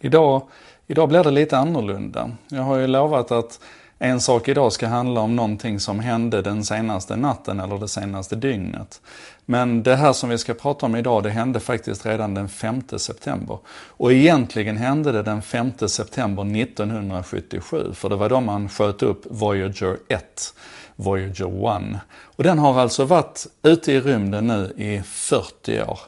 Idag, idag blir det lite annorlunda. Jag har ju lovat att en sak idag ska handla om någonting som hände den senaste natten eller det senaste dygnet. Men det här som vi ska prata om idag, det hände faktiskt redan den 5 september. Och egentligen hände det den 5 september 1977, för det var då man sköt upp Voyager 1, Voyager 1. Och den har alltså varit ute i rymden nu i 40 år.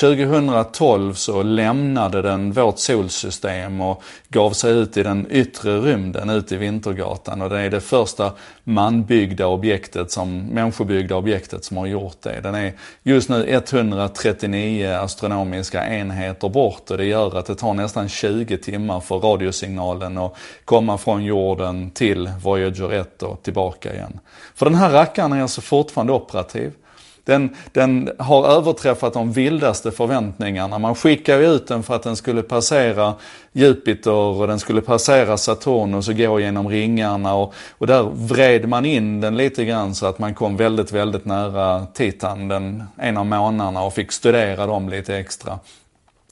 2012 så lämnade den vårt solsystem och gav sig ut i den yttre rymden, ut i Vintergatan. Och det är det första manbyggda objektet, som, människobyggda objektet som har gjort det. Den är just nu 139 astronomiska enheter bort och det gör att det tar nästan 20 timmar för radiosignalen att komma från jorden till Voyager 1 och tillbaka igen. För den här rackaren är alltså fortfarande operativ. Den, den har överträffat de vildaste förväntningarna. Man skickade ut den för att den skulle passera Jupiter och den skulle passera Saturnus och gå genom ringarna och, och där vred man in den lite grann så att man kom väldigt, väldigt nära Titan den en av månaderna och fick studera dem lite extra.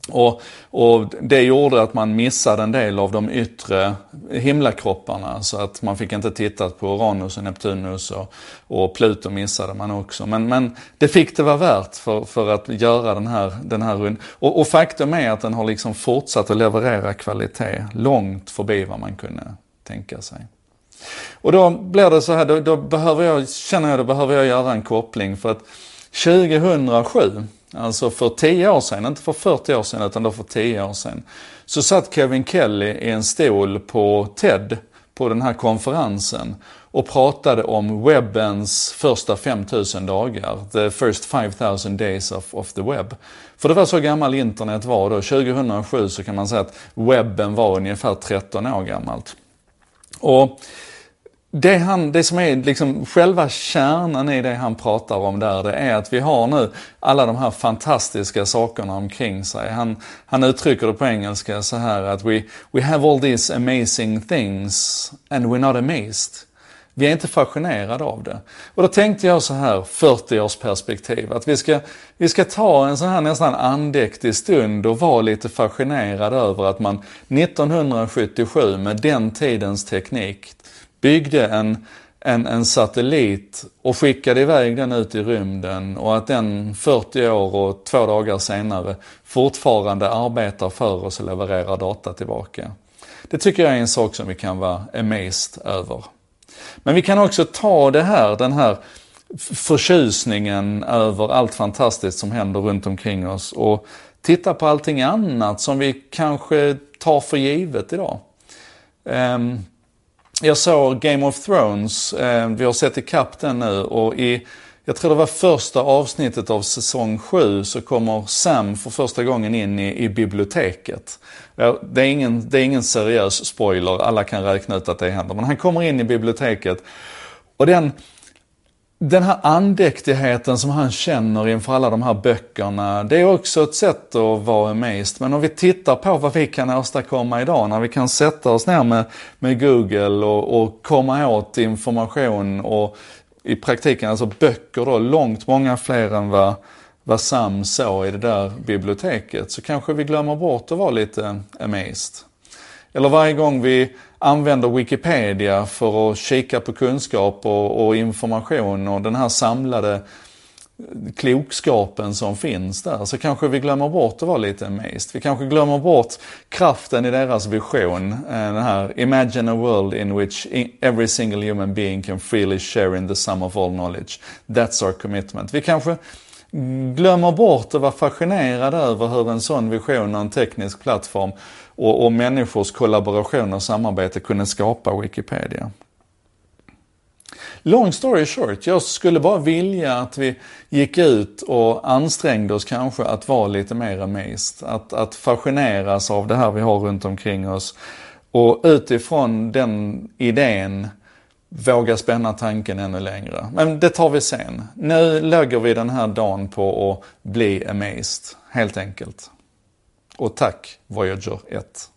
Och, och, det gjorde att man missade en del av de yttre himlakropparna så att man fick inte titta på Uranus och Neptunus och, och Pluto missade man också. Men, men det fick det vara värt för, för att göra den här, den här runden. Och, och, faktum är att den har liksom fortsatt att leverera kvalitet långt förbi vad man kunde tänka sig. Och då blir det så här, då, då behöver jag, känner jag, då behöver jag göra en koppling för att 2007 Alltså för 10 år sedan, inte för 40 år sedan utan då för 10 år sedan. Så satt Kevin Kelly i en stol på TED, på den här konferensen och pratade om webbens första 5000 dagar. The first 5000 days of, of the web. För det var så gammal internet var då. 2007 så kan man säga att webben var ungefär 13 år gammalt. Och det, han, det som är liksom själva kärnan i det han pratar om där, det är att vi har nu alla de här fantastiska sakerna omkring sig. Han, han uttrycker det på engelska så här att we, we have all these amazing things and we're not amazed. Vi är inte fascinerade av det. Och då tänkte jag så här, 40 års perspektiv, att vi ska, vi ska ta en sån här nästan andäktig stund och vara lite fascinerad över att man 1977 med den tidens teknik byggde en, en, en satellit och skickade iväg den ut i rymden och att den 40 år och två dagar senare fortfarande arbetar för oss och levererar data tillbaka. Det tycker jag är en sak som vi kan vara amazed över. Men vi kan också ta det här, den här förtjusningen över allt fantastiskt som händer runt omkring oss och titta på allting annat som vi kanske tar för givet idag. Um, jag såg Game of Thrones, eh, vi har sett ikapp den nu och i, jag tror det var första avsnittet av säsong 7 så kommer Sam för första gången in i, i biblioteket. Det är, ingen, det är ingen seriös spoiler, alla kan räkna ut att det händer. Men han kommer in i biblioteket och den, den här andäktigheten som han känner inför alla de här böckerna, det är också ett sätt att vara amazed. Men om vi tittar på vad vi kan åstadkomma idag, när vi kan sätta oss ner med, med Google och, och komma åt information och i praktiken alltså böcker då, långt många fler än vad, vad Sam såg i det där biblioteket, så kanske vi glömmer bort att vara lite amazed. Eller varje gång vi använder Wikipedia för att kika på kunskap och, och information och den här samlade klokskapen som finns där så kanske vi glömmer bort att vara lite amazed. Vi kanske glömmer bort kraften i deras vision. Eh, den här Imagine a world in which every single human being can freely share in the sum of all knowledge. That's our commitment. Vi kanske glömmer bort att vara fascinerad över hur en sån vision och en teknisk plattform och, och människors kollaboration och samarbete kunde skapa Wikipedia. Long story short, jag skulle bara vilja att vi gick ut och ansträngde oss kanske att vara lite mer amazed. Att, att fascineras av det här vi har runt omkring oss. Och utifrån den idén våga spänna tanken ännu längre. Men det tar vi sen. Nu lägger vi den här dagen på att bli amazed, helt enkelt. Och tack Voyager 1.